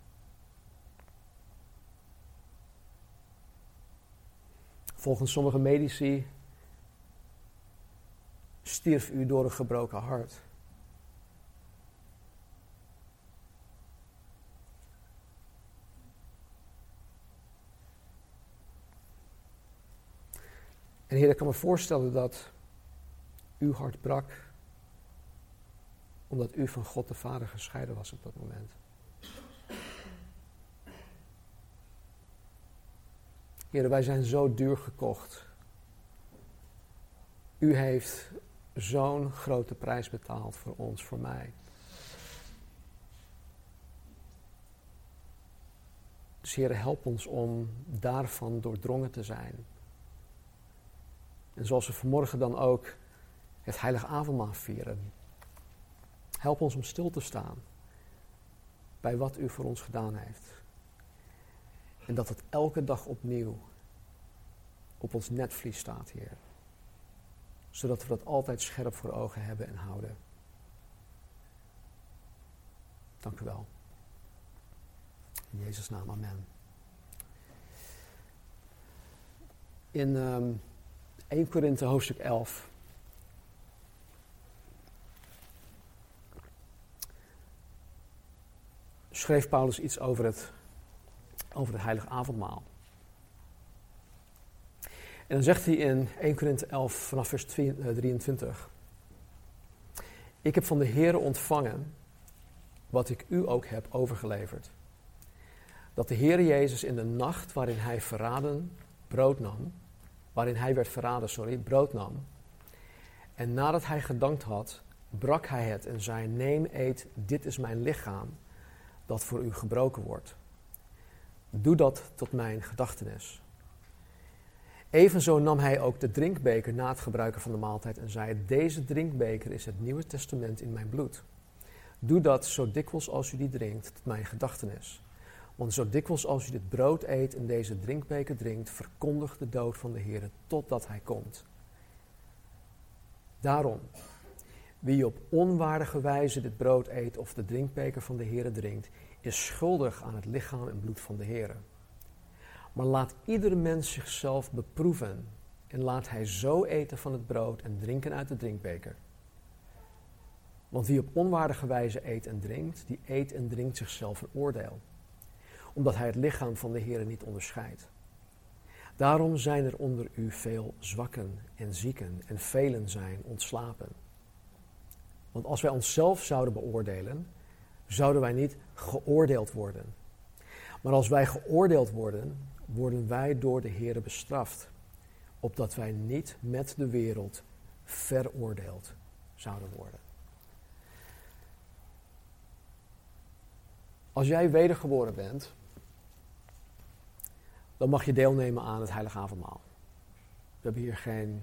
A: Volgens sommige medici stierf u door een gebroken hart. En Heer, ik kan me voorstellen dat uw hart brak omdat u van God de Vader gescheiden was op dat moment. Heer, wij zijn zo duur gekocht. U heeft zo'n grote prijs betaald voor ons, voor mij. Dus help ons om daarvan doordrongen te zijn. En zoals we vanmorgen dan ook het heilige avondmaal vieren. Help ons om stil te staan bij wat u voor ons gedaan heeft. En dat het elke dag opnieuw op ons netvlies staat, Heer. Zodat we dat altijd scherp voor ogen hebben en houden. Dank u wel. In Jezus' naam, amen. In um, 1 Korinthe hoofdstuk 11. schreef Paulus iets over het, over het heilige avondmaal. En dan zegt hij in 1 Korinthe 11 vanaf vers 23. Eh, ik heb van de Heere ontvangen wat ik u ook heb overgeleverd. Dat de Heer Jezus in de nacht waarin hij verraden brood nam, waarin hij werd verraden, sorry, brood nam. En nadat hij gedankt had, brak hij het en zei: Neem, eet, dit is mijn lichaam, dat voor u gebroken wordt. Doe dat tot mijn gedachtenis. Evenzo nam hij ook de drinkbeker na het gebruiken van de maaltijd en zei: Deze drinkbeker is het Nieuwe Testament in mijn bloed. Doe dat zo dikwijls als u die drinkt, tot mijn gedachtenis. Want zo dikwijls als u dit brood eet en deze drinkbeker drinkt, verkondigt de dood van de Heer totdat hij komt. Daarom, wie op onwaardige wijze dit brood eet of de drinkbeker van de Heer drinkt, is schuldig aan het lichaam en bloed van de Heer. Maar laat ieder mens zichzelf beproeven en laat hij zo eten van het brood en drinken uit de drinkbeker. Want wie op onwaardige wijze eet en drinkt, die eet en drinkt zichzelf een oordeel, omdat hij het lichaam van de Heer niet onderscheidt. Daarom zijn er onder u veel zwakken en zieken en velen zijn ontslapen. Want als wij onszelf zouden beoordelen, zouden wij niet geoordeeld worden. Maar als wij geoordeeld worden, worden wij door de Heer bestraft, opdat wij niet met de wereld veroordeeld zouden worden. Als jij wedergeboren bent, dan mag je deelnemen aan het Heilige Avondmaal. We hebben hier geen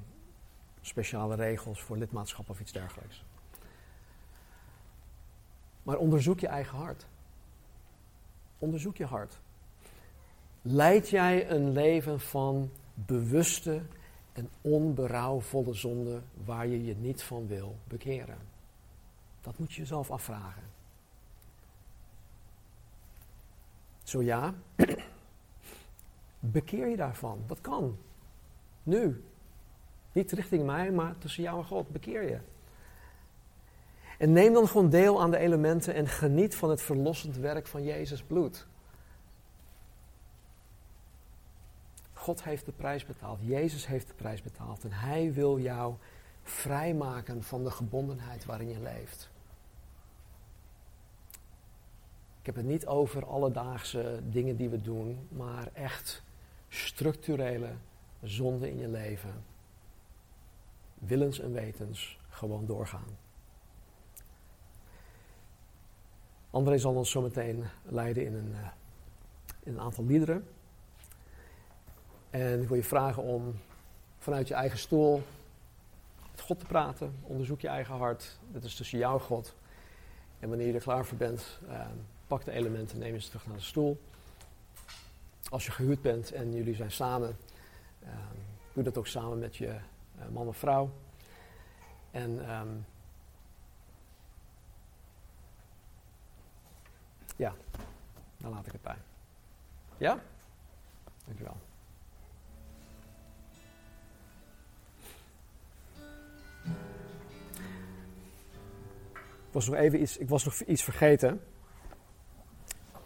A: speciale regels voor lidmaatschap of iets dergelijks. Maar onderzoek je eigen hart. Onderzoek je hart. Leid jij een leven van bewuste en onberouwvolle zonde waar je je niet van wil bekeren? Dat moet je jezelf afvragen. Zo ja, bekeer je daarvan. Dat kan. Nu. Niet richting mij, maar tussen jou en God. Bekeer je. En neem dan gewoon deel aan de elementen en geniet van het verlossend werk van Jezus bloed. God heeft de prijs betaald. Jezus heeft de prijs betaald. En Hij wil jou vrijmaken van de gebondenheid waarin je leeft. Ik heb het niet over alledaagse dingen die we doen, maar echt structurele zonden in je leven. Willens en wetens gewoon doorgaan. André zal ons zometeen leiden in een, uh, in een aantal liederen. En ik wil je vragen om vanuit je eigen stoel met God te praten. Onderzoek je eigen hart. Dit is tussen jou en God. En wanneer je er klaar voor bent, uh, pak de elementen, neem ze terug naar de stoel. Als je gehuurd bent en jullie zijn samen, uh, doe dat ook samen met je man of vrouw. En um, Ja, dan laat ik het bij. Ja? Dankjewel. Was nog even iets, ik was nog iets vergeten.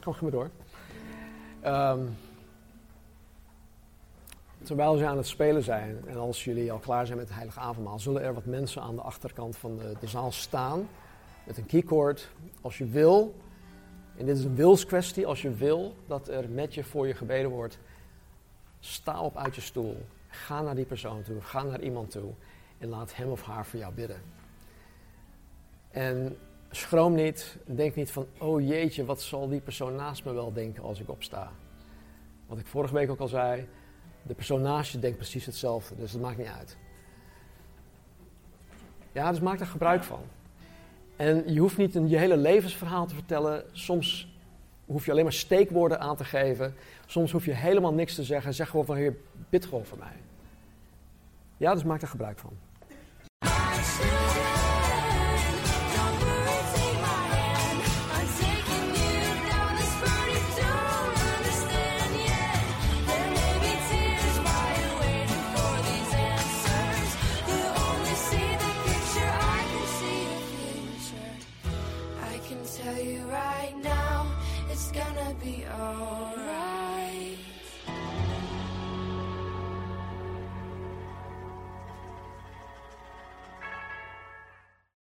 A: Kom, ga maar door. Um, terwijl ze aan het spelen zijn en als jullie al klaar zijn met het heilige avondmaal, zullen er wat mensen aan de achterkant van de, de zaal staan met een keycord. Als je wil, en dit is een wilskwestie. Als je wil dat er met je voor je gebeden wordt, sta op uit je stoel. Ga naar die persoon toe. Ga naar iemand toe. En laat hem of haar voor jou bidden. En schroom niet. Denk niet van, oh jeetje, wat zal die persoon naast me wel denken als ik opsta. Wat ik vorige week ook al zei. De persoon naast je denkt precies hetzelfde. Dus dat maakt niet uit. Ja, dus maak er gebruik van. En je hoeft niet een, je hele levensverhaal te vertellen. Soms hoef je alleen maar steekwoorden aan te geven. Soms hoef je helemaal niks te zeggen. Zeg gewoon van, heer, bid gewoon voor mij. Ja, dus maak er gebruik van.